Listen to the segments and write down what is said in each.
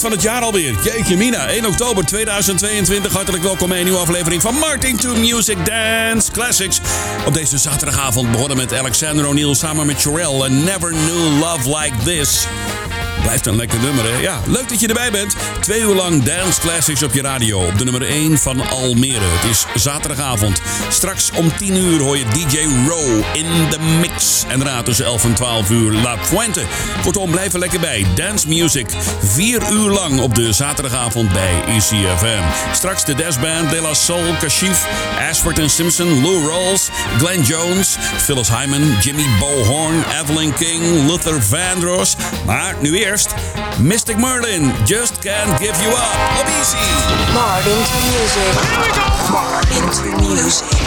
Van het jaar alweer. Jeetje mina, 1 oktober 2022. Hartelijk welkom bij een nieuwe aflevering van Martin to Music Dance Classics. Op deze zaterdagavond begonnen met Alexander O'Neill samen met Sherelle en Never Knew Love Like This. Blijft een lekker nummer, hè? Ja, leuk dat je erbij bent. Twee uur lang Dance Classics op je radio. Op de nummer 1 van Almere. Het is zaterdagavond. Straks om 10 uur hoor je DJ Row in de mix. En daarna tussen 11 en 12 uur La Fuente. Kortom, blijf er lekker bij. Dance Music. Vier uur lang op de zaterdagavond bij ECFM. Straks de Band, De La Soul, Kashif, Ashford Simpson, Lou Rawls, Glenn Jones, Phyllis Hyman, Jimmy Bohorn, Evelyn King, Luther Vandross. Maar nu eerst First, Mystic Merlin, Just Can't Give You Up. Op easy. Martin to music. Here we go. Martin to music.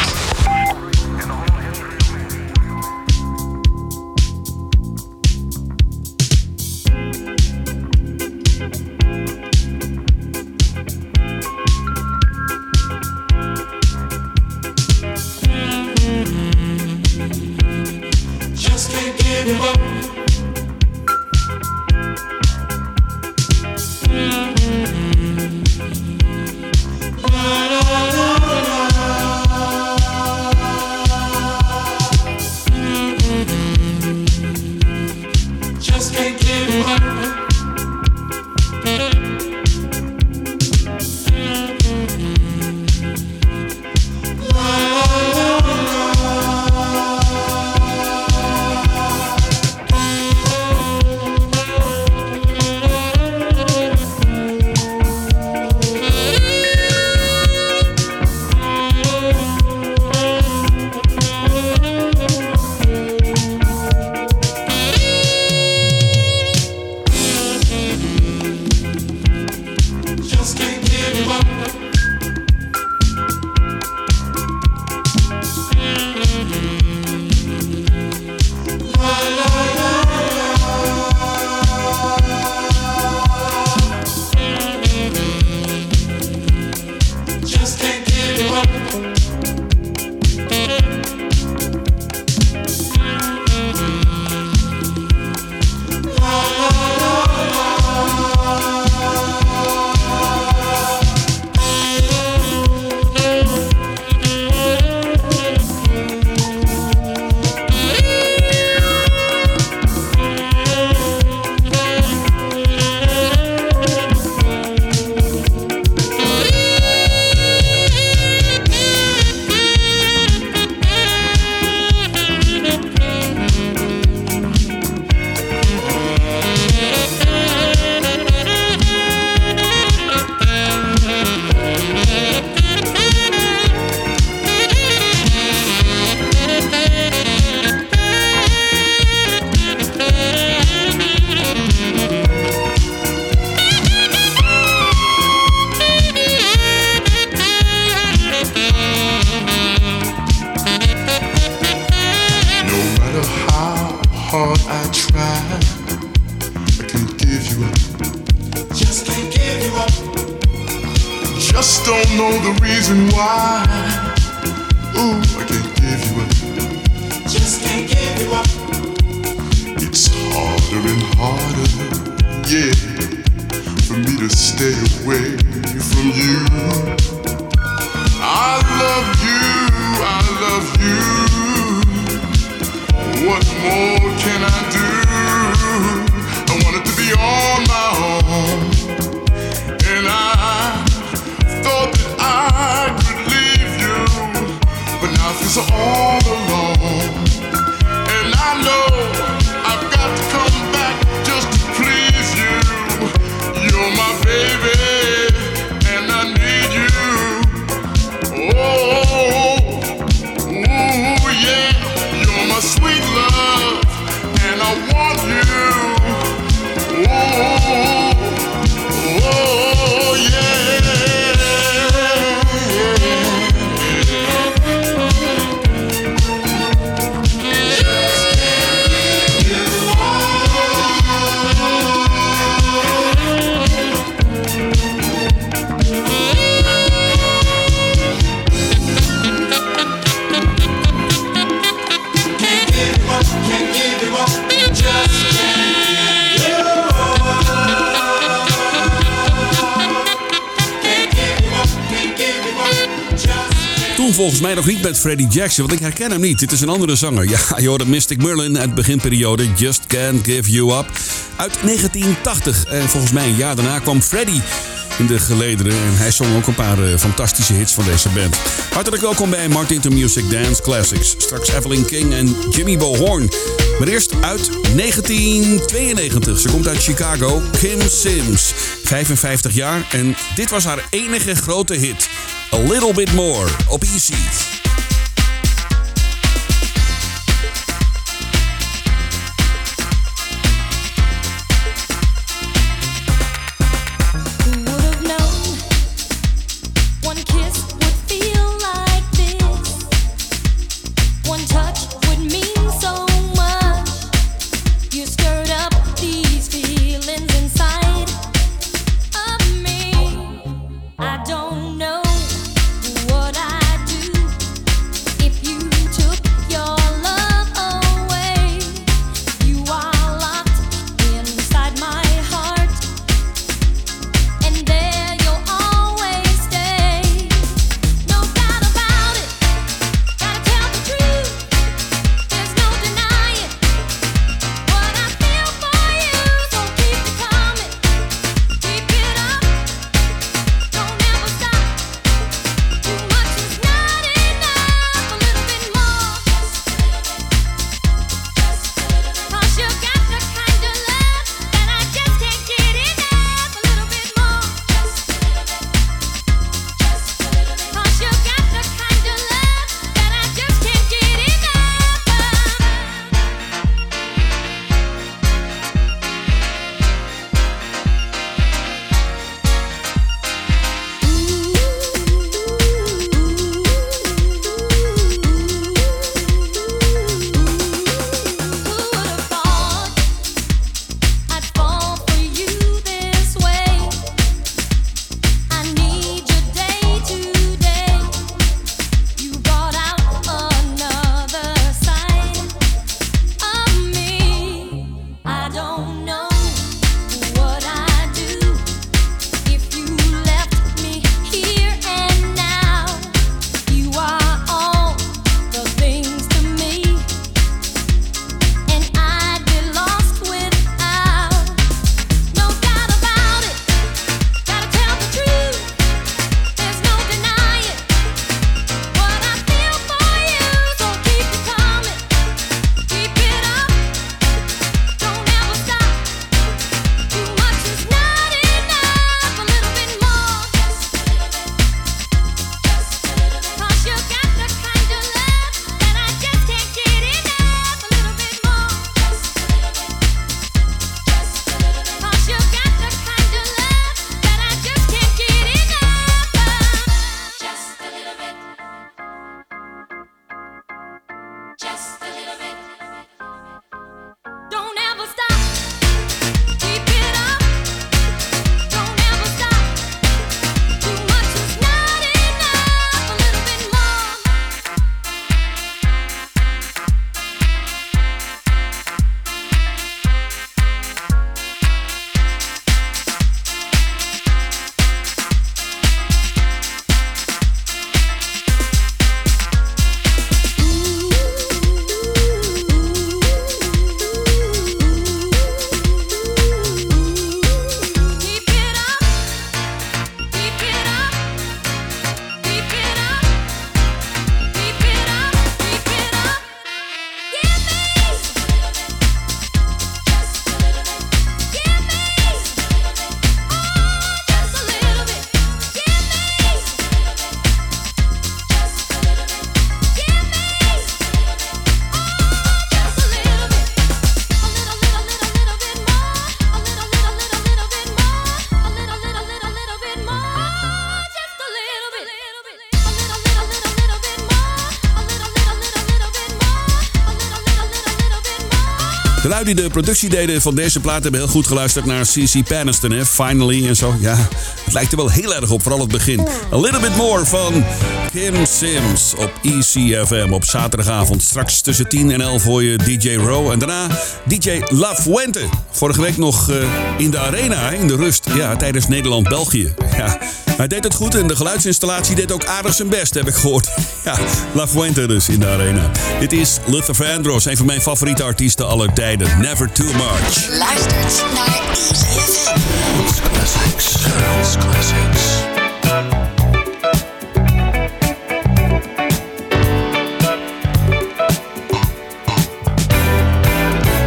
Freddie Jackson, want ik herken hem niet. Dit is een andere zanger. Ja, je Mystic Merlin uit beginperiode Just Can't Give You Up uit 1980. En volgens mij een jaar daarna kwam Freddie in de gelederen. En hij zong ook een paar eh, fantastische hits van deze band. Hartelijk welkom bij Martin to Music Dance Classics. Straks Evelyn King en Jimmy Bohorn. Maar eerst uit 1992. Ze komt uit Chicago. Kim Sims. 55 jaar en dit was haar enige grote hit. A Little Bit More op E die de productie deden van deze plaat hebben heel goed geluisterd naar CC Peniston, hè? Finally en zo. Ja, het lijkt er wel heel erg op, vooral het begin. A Little Bit More van Kim Sims op ECFM op zaterdagavond. Straks tussen 10 en 11 hoor je DJ Row en daarna DJ La Fuente. Vorige week nog uh, in de arena, in de rust, ja, tijdens Nederland-België. Ja, hij deed het goed en de geluidsinstallatie deed ook aardig zijn best, heb ik gehoord. Ja, La Fuente dus in de arena. Dit is Luther Vandross, een van mijn favoriete artiesten aller tijden. Never Too Much. Luistert naar. Classics. Classics.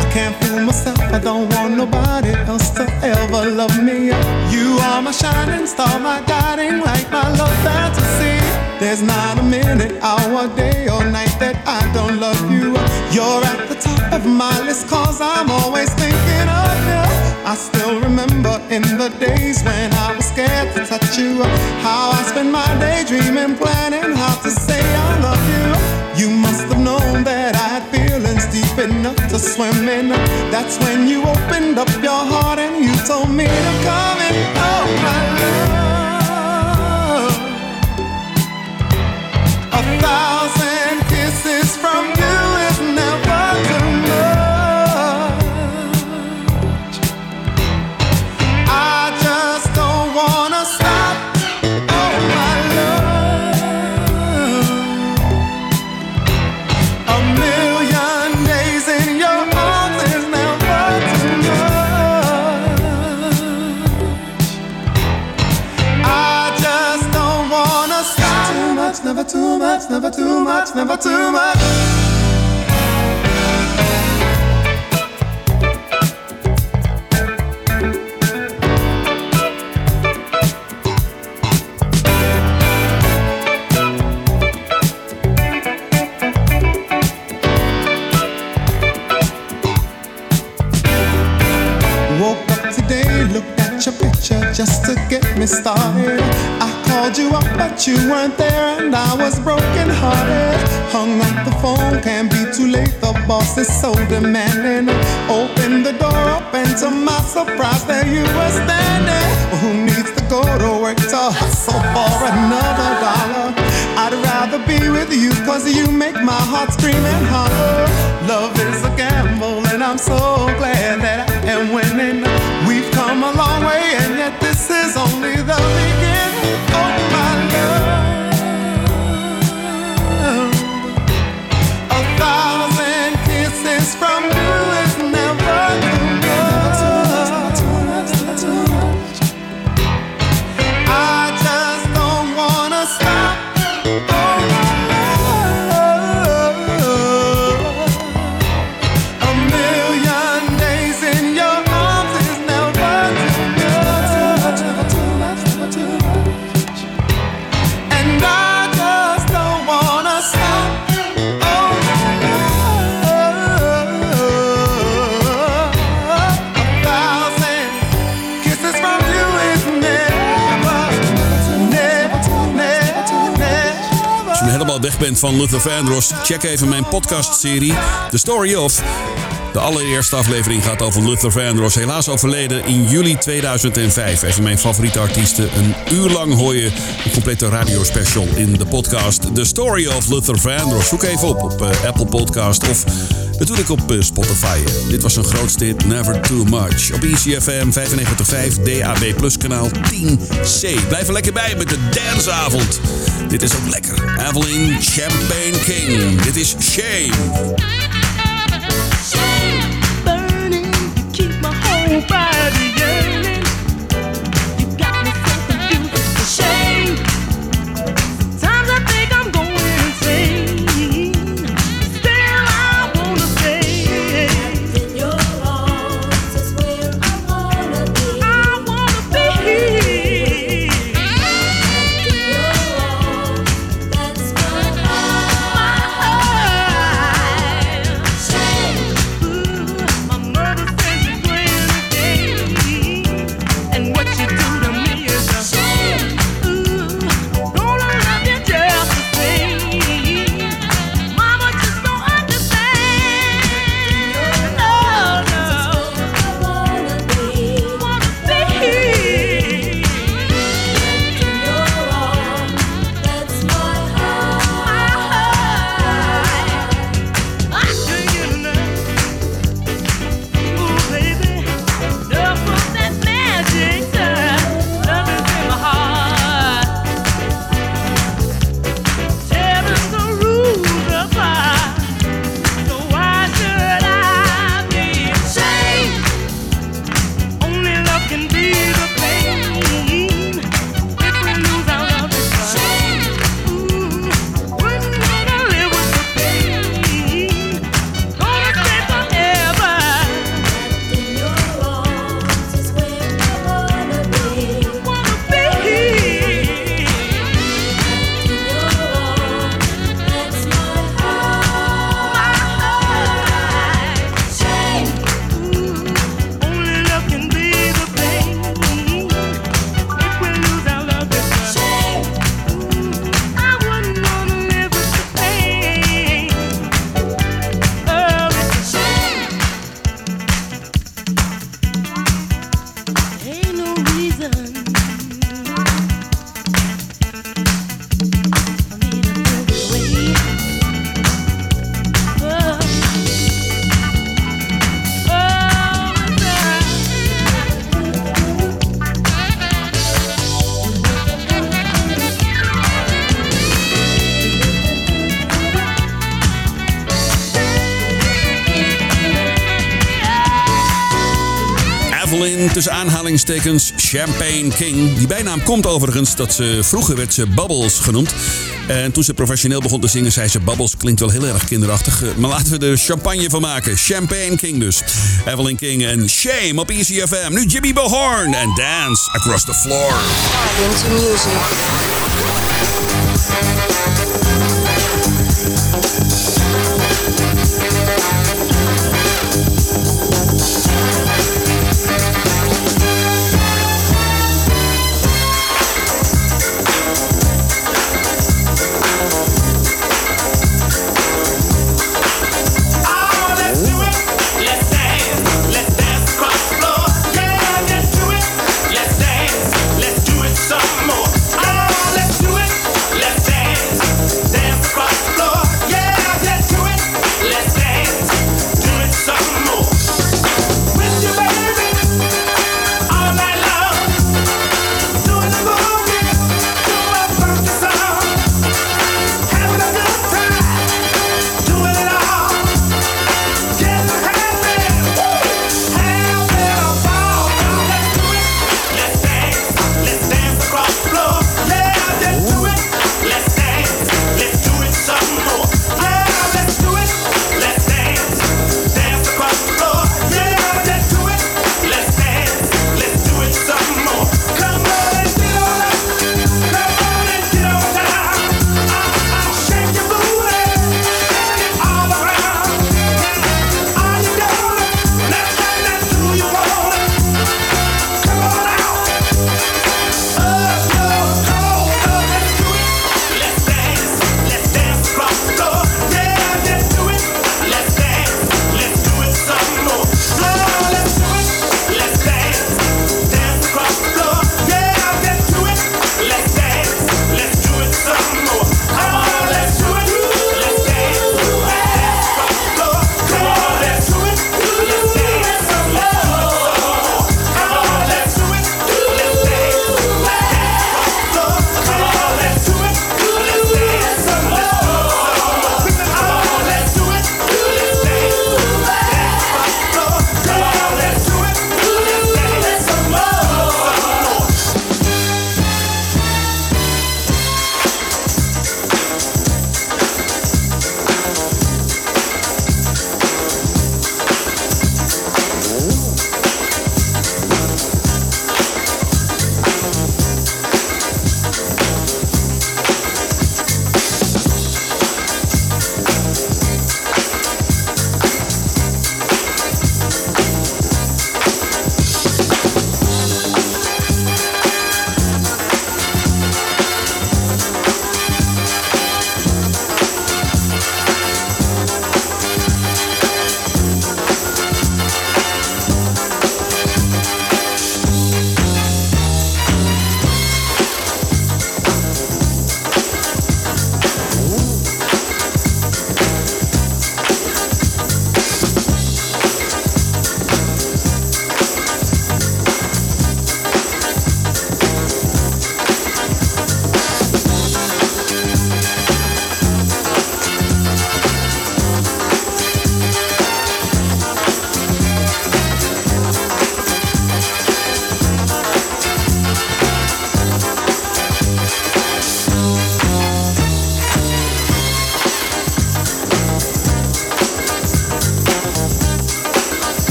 I can't fool myself. I don't want nobody else to ever love me. My shining star, my guiding light, my love fantasy. There's not a minute, hour, day, or night that I don't love you. You're at the top of my list, cause I'm always thinking of you. I still remember in the days when I was scared to touch you. How I spent my day dreaming, planning how to say I love you. You must have known that I had feelings deep enough to swim in. That's when you opened up your heart and you told me to come in. Thousand kisses from you never too much, never too much. You weren't there, and I was broken hearted. Hung up the phone, can't be too late. The boss is so demanding. Open the door up, and to my surprise, there you were standing. Who needs to go to work to hustle for another dollar? I'd rather be with you, cause you make my heart scream and holler. Love is a gamble, and I'm so glad that I am winning. We've come a long way, and yet this is only the beginning. Oh, my from bent van Luther Vandross, check even mijn podcastserie The Story of. De allereerste aflevering gaat over Luther Vandross, helaas overleden in juli 2005. Even mijn favoriete artiesten. Een uur lang hoor je een complete radiospecial in de podcast The Story of Luther Vandross. Zoek even op op eh, Apple Podcast of natuurlijk op eh, Spotify. Dit was een grootste hit, Never Too Much. Op ECFM 95.5, DAB Plus kanaal 10C. Blijf er lekker bij met de danceavond. Dit is ook lekker. Evelyn Champagne King. Dit is Shame. burning, you keep my whole body. Aanhalingstekens Champagne King. Die bijnaam komt overigens dat ze vroeger werd ze Bubbles genoemd. En toen ze professioneel begon te zingen, zei ze Bubbles klinkt wel heel erg kinderachtig. Eh, Maar laten we er champagne van maken. Champagne King dus. Evelyn King en Shame op Easy FM. Nu Jimmy Bohorn en Dance Across the Floor. Into music.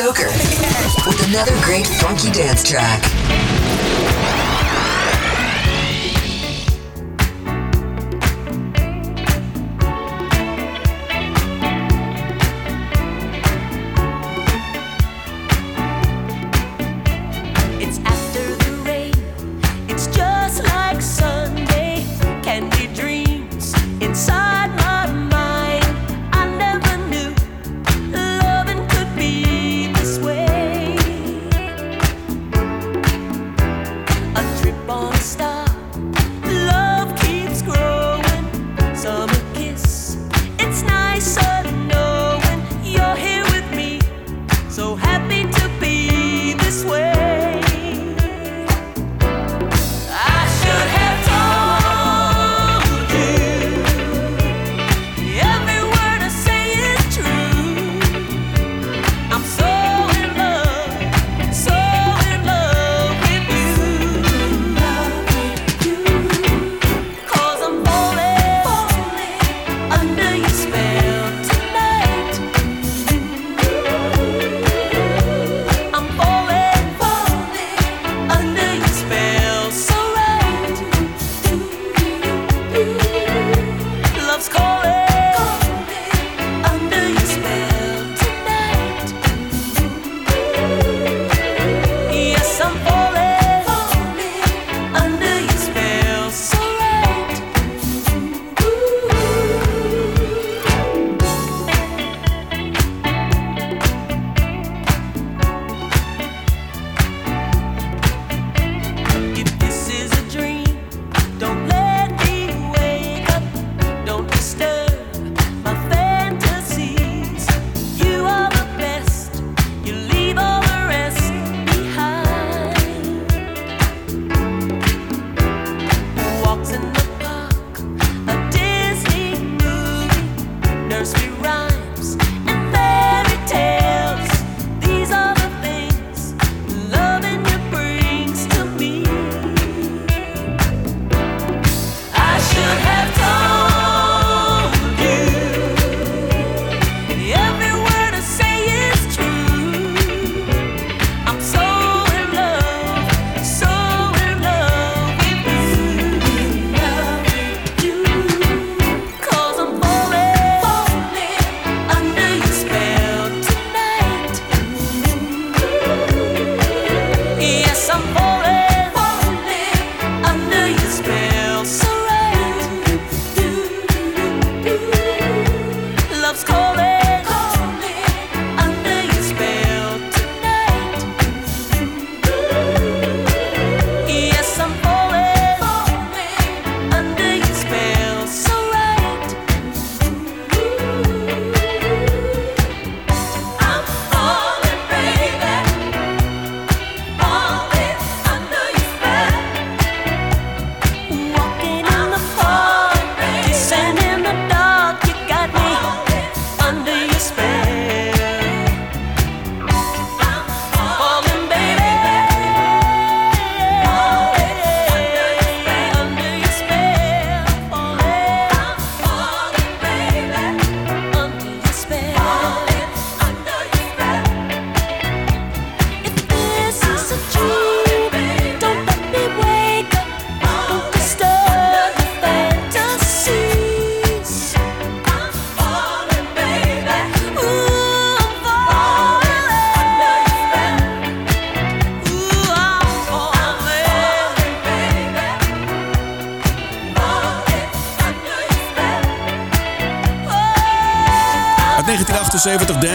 Stoker with another great funky dance track.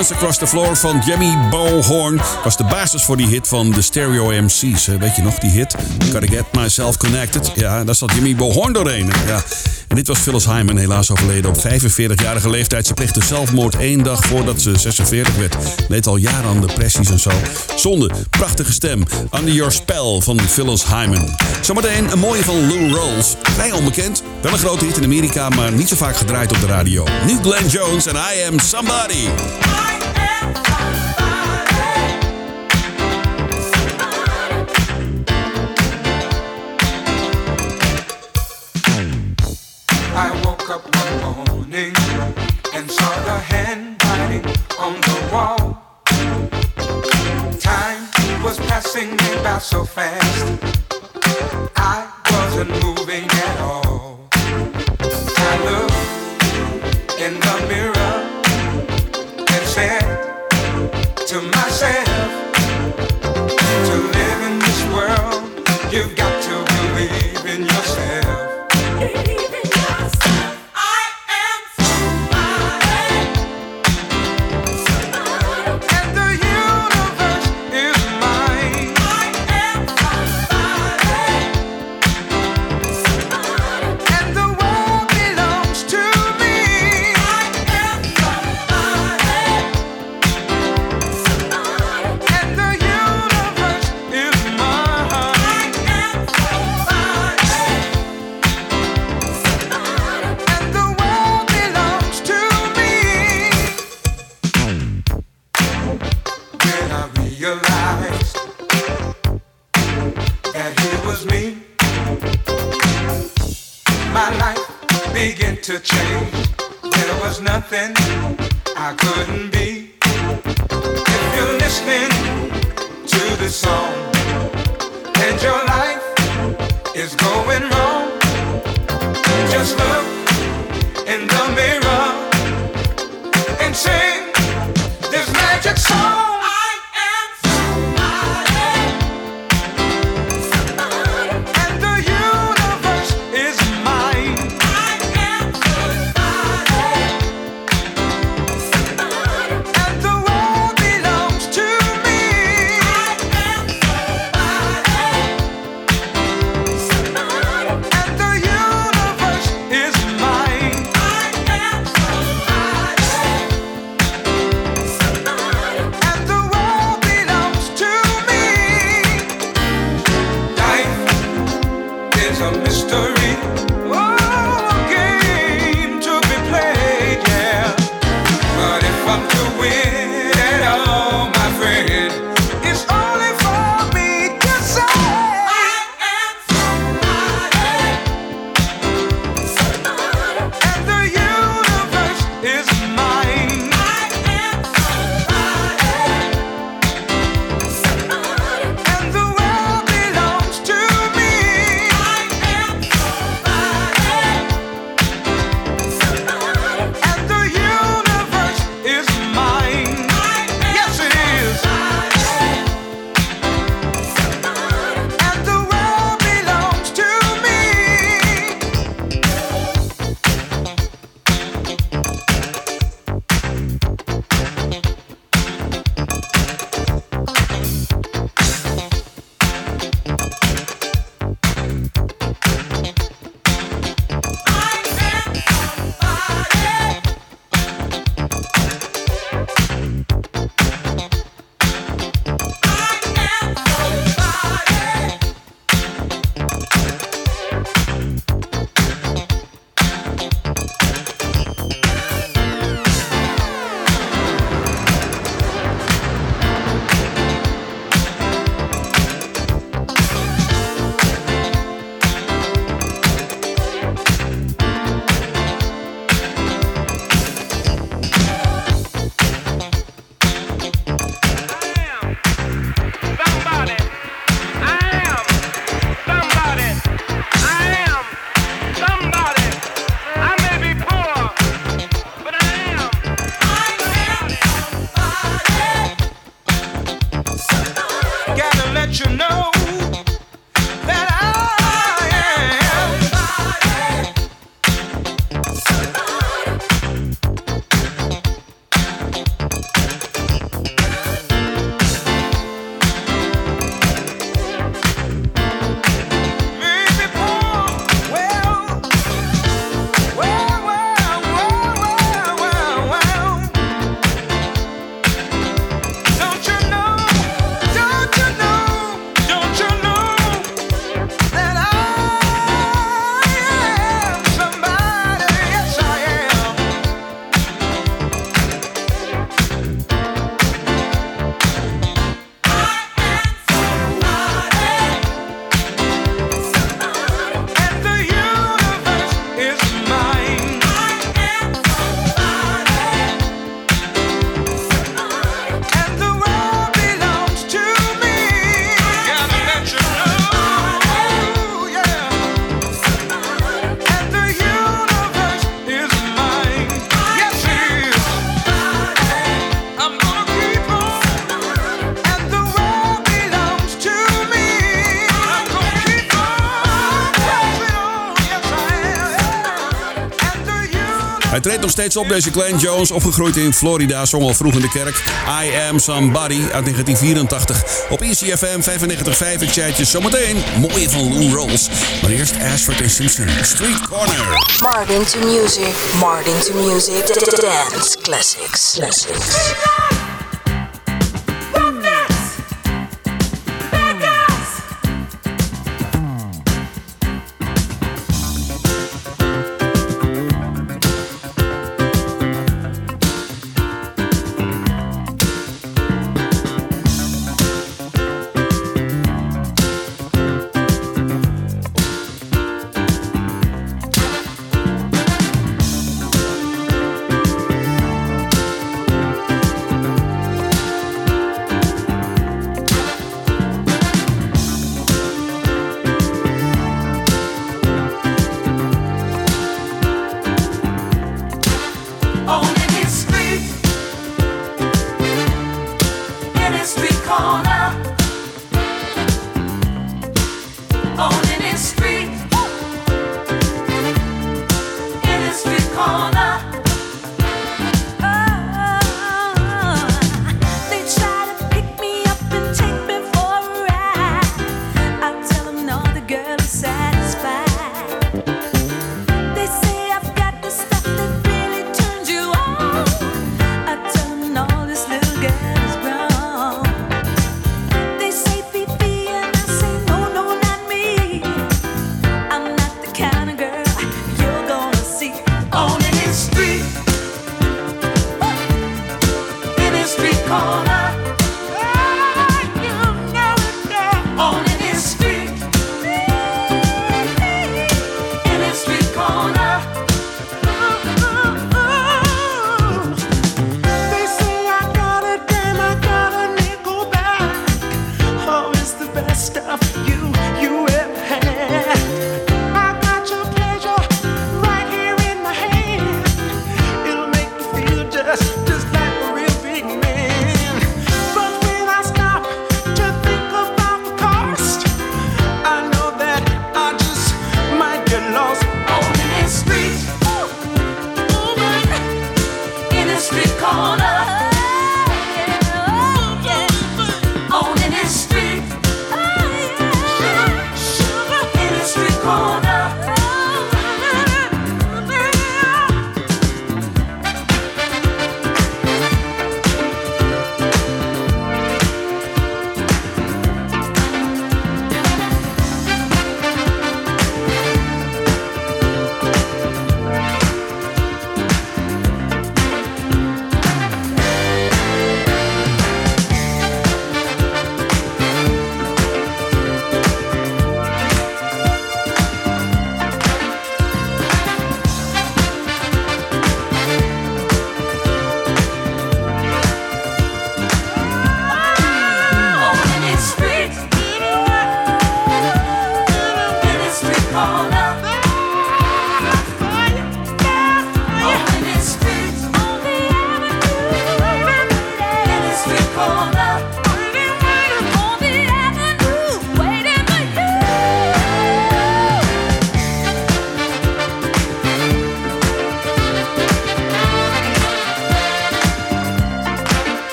Dance Across the Floor van Jimmy Bowhorn was de basis voor die hit van de Stereo MC's. Eh, weet je nog die hit? Gotta Get Myself Connected. Ja, daar zat Jimmy Bowhorn doorheen. Ja. En dit was Phyllis Hyman, helaas overleden op 45-jarige leeftijd. Ze pleegde zelfmoord één dag voordat ze 46 werd. Leed al jaren aan depressies en zo. Zonde, prachtige stem. Under Your Spell van Phyllis Hyman. Zometeen een mooie van Lou Rawls. Vrij onbekend, wel een grote hit in Amerika, maar niet zo vaak gedraaid op de radio. Nu Glenn Jones en I Am Somebody. So fast. Hij treedt nog steeds op, deze Glenn Jones, opgegroeid in Florida, zong al vroeg in de kerk. I Am Somebody uit 1984 op E ECFM 95.5. Ik zei het je zometeen. Mooie van Lou Rolls. Maar eerst Ashford en Simpson, Street Corner. Martin to music. Martin to music. Dance classics. Classics.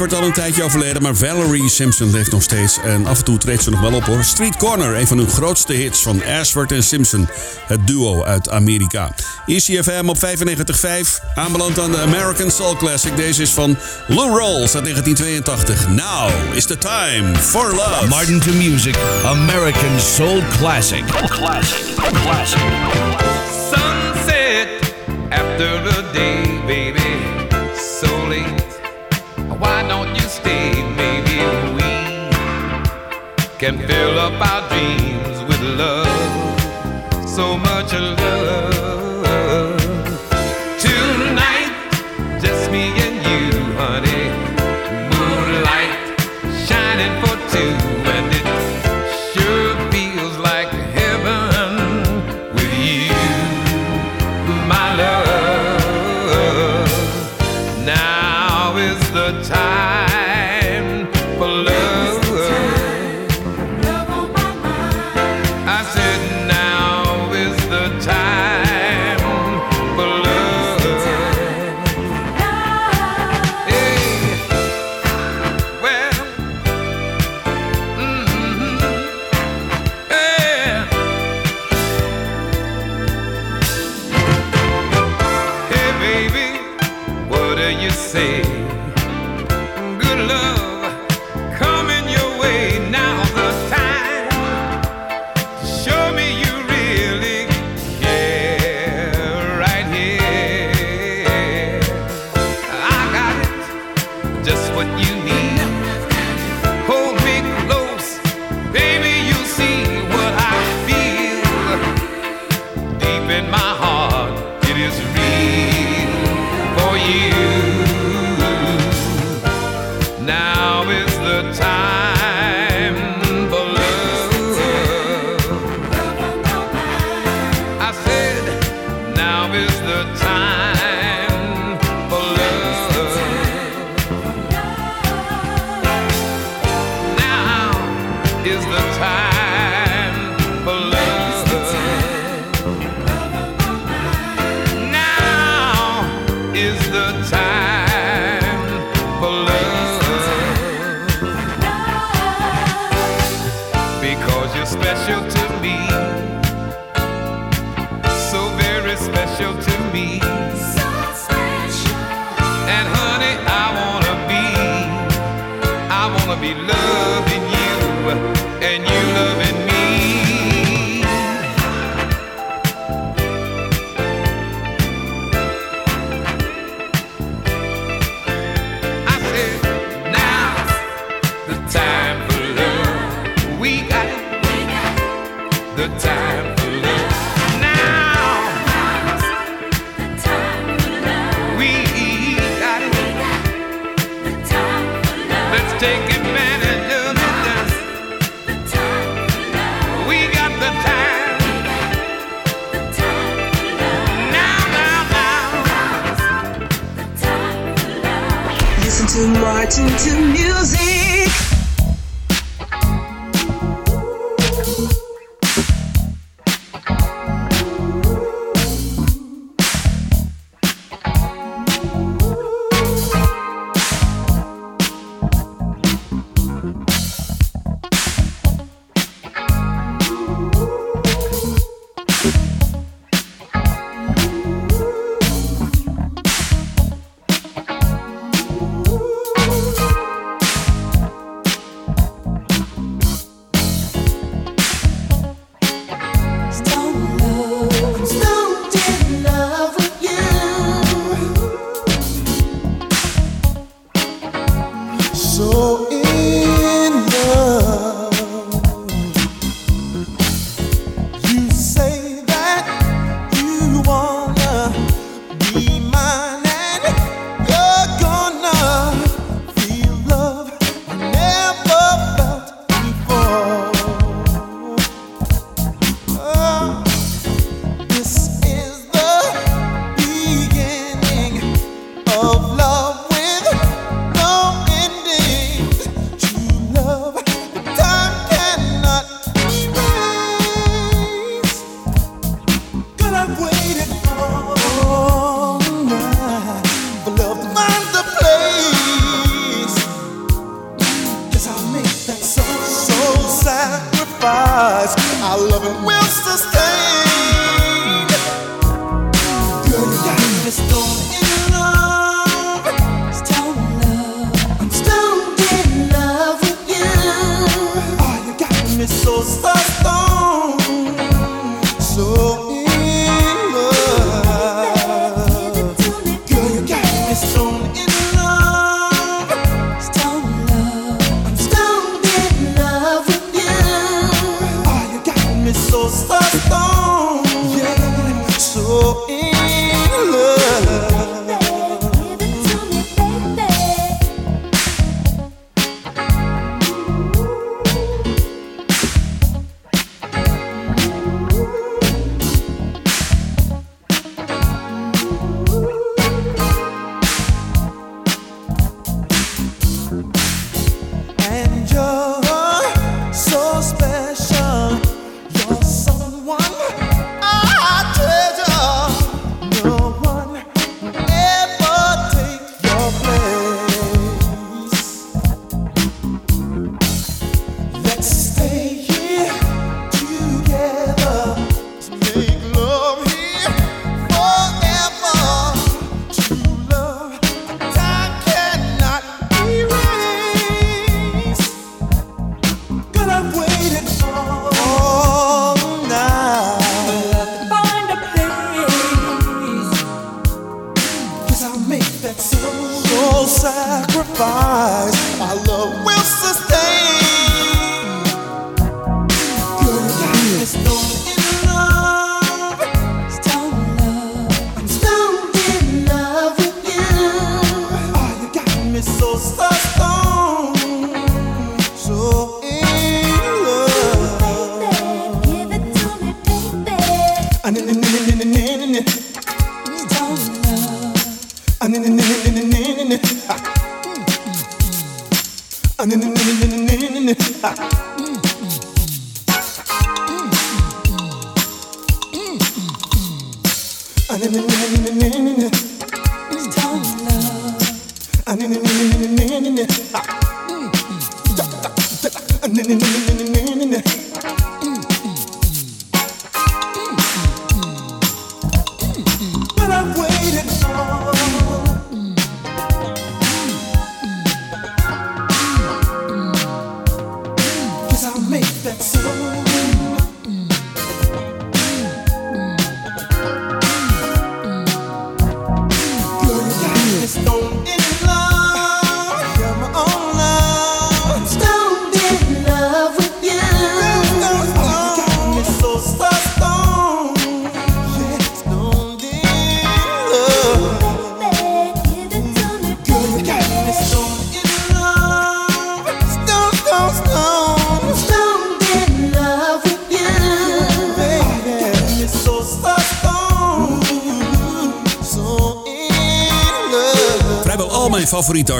Ashford al een tijdje overleden, maar Valerie Simpson leeft nog steeds. En af en toe treedt ze nog wel op hoor. Street Corner, een van hun grootste hits van Ashford en Simpson. Het duo uit Amerika. ECFM op 95.5. Aanbeland aan de American Soul Classic. Deze is van Lou Rolls uit 1982. Now is the time for love. Martin to Music, American Soul Classic. Classic. Classic. Sunset after the day, baby, so late. Why don't you stay? Maybe we can fill up our dreams with love. So much love.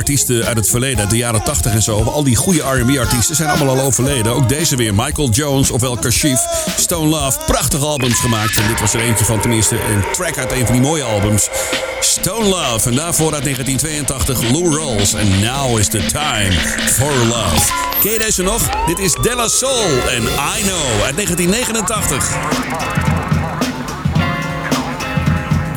Artiesten uit het verleden, uit de jaren 80 en zo, al die goede R&B-artiesten zijn allemaal al overleden. Ook deze weer, Michael Jones, ofwel Kashif, Stone Love, prachtige albums gemaakt. En dit was er eentje van, tenminste een track uit een van die mooie albums. Stone Love, en daarvoor uit 1982 Lou Rawls. En Now is the Time for Love. Ken je deze nog? Dit is Della Soul en I Know uit 1989.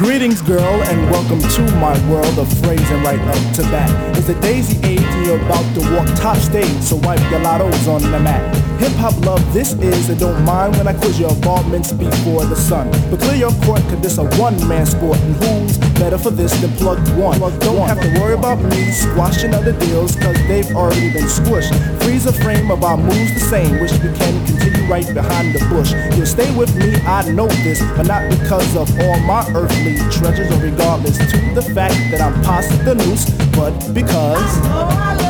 Greetings, girl, and welcome to my world of phrasing right up to bat. It's the daisy age, and you're about to walk top stage, so wipe your lottos on the mat. Hip hop love, this is, and don't mind when I quiz your involvements before the sun. But clear your court, cause this a one man sport, and who's better for this than plug one? Don't have to worry about me squashing other deals, cause they've already been squished. Freeze a frame of our moves the same, wish we can continue right behind the bush. You'll stay with me, I know this, but not because of all my earthly treasures, or regardless to the fact that I'm past the noose, but because. May I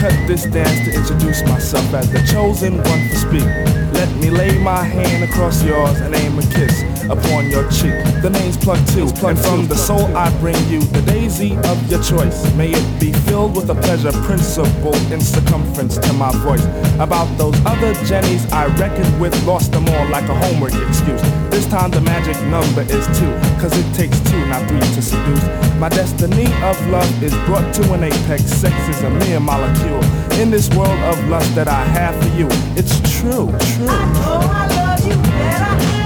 cut this dance to introduce myself as the chosen one to speak? Let me lay my hand across yours and aim a kiss upon your cheek. The name's Plug Two, and from the soul I bring you the daisy of your choice. May it be filled with a pleasure principle in circumference to my voice. About those other Jennies I reckoned with, lost them all like a homework excuse. This time the magic number is two, cause it takes two, not three to seduce. My destiny of love is brought to an apex. Sex is a mere molecule. In this world of lust that I have for you, it's true, true. Oh, I love you better.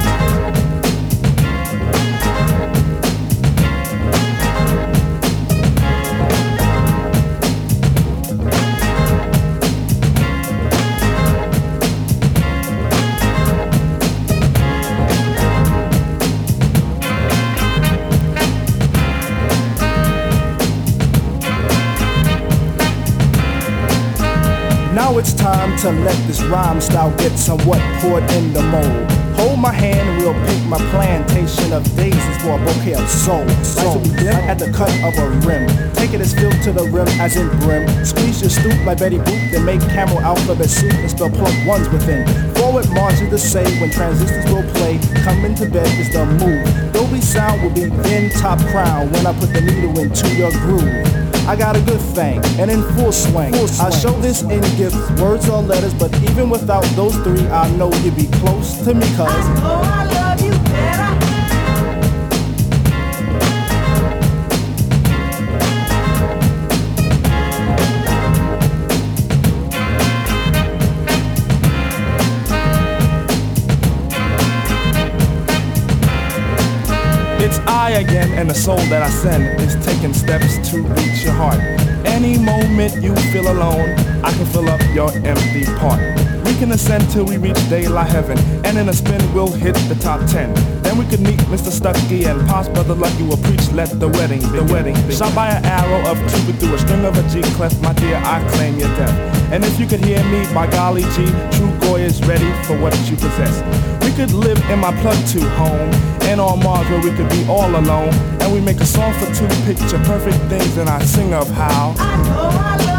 It's time to let this rhyme style get somewhat poured in the mold. Hold my hand and we'll pick my plantation of daisies for a bouquet of soul. So we dip at the cut of a rim. Take it as filled to the rim as in brim. Squeeze your stoop like Betty Boop, then make camel alphabet soup and spell plug ones within. Forward march is the say when transistors will play. Come into bed is the move. Dolby sound will be then top crown when I put the needle into your groove. I got a good thing, and in full swing. I show this in gifts, words or letters, but even without those three, I know you'd be close to me, cuz. I again, and the soul that I send is taking steps to reach your heart. Any moment you feel alone, I can fill up your empty part. We can ascend till we reach daylight heaven, and in a spin we'll hit the top ten. Then Then we could meet Mr. Stucky and Pop's brother Lucky will preach let the wedding, the wedding. Shot by an arrow of Cupid through a string of a G clef, my dear, I claim your death. And if you could hear me, by golly G, true Goy is ready for what you possess. We could live in my plug two home, and on Mars where we could be all alone. And we make a song for two picture perfect things, and I sing of how. I know I love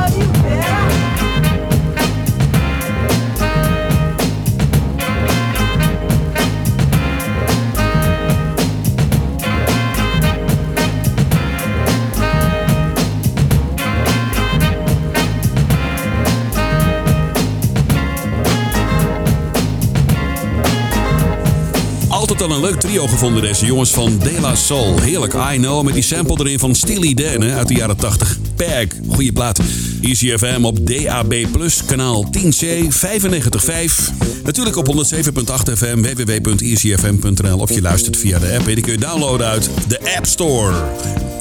Altijd al een leuk trio gevonden deze jongens van De La Soul. Heerlijk, I Know, met die sample erin van Steely Dan hè, uit de jaren 80. Pag, goede plaat. Easy FM op DAB+, kanaal 10C, 95.5. Natuurlijk op 107.8 FM, www.easyfm.nl of je luistert via de app. En die kun je downloaden uit de App Store.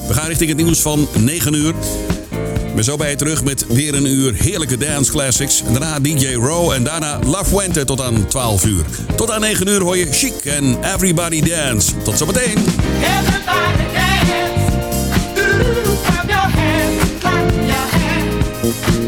We gaan richting het nieuws van 9 uur. Ben zo bij je terug met weer een uur heerlijke dance classics. Daarna DJ Row en daarna La Fuente tot aan 12 uur. Tot aan 9 uur hoor je Chic en Everybody Dance. Tot zometeen. Everybody dance. Clap your hands, clap your hands.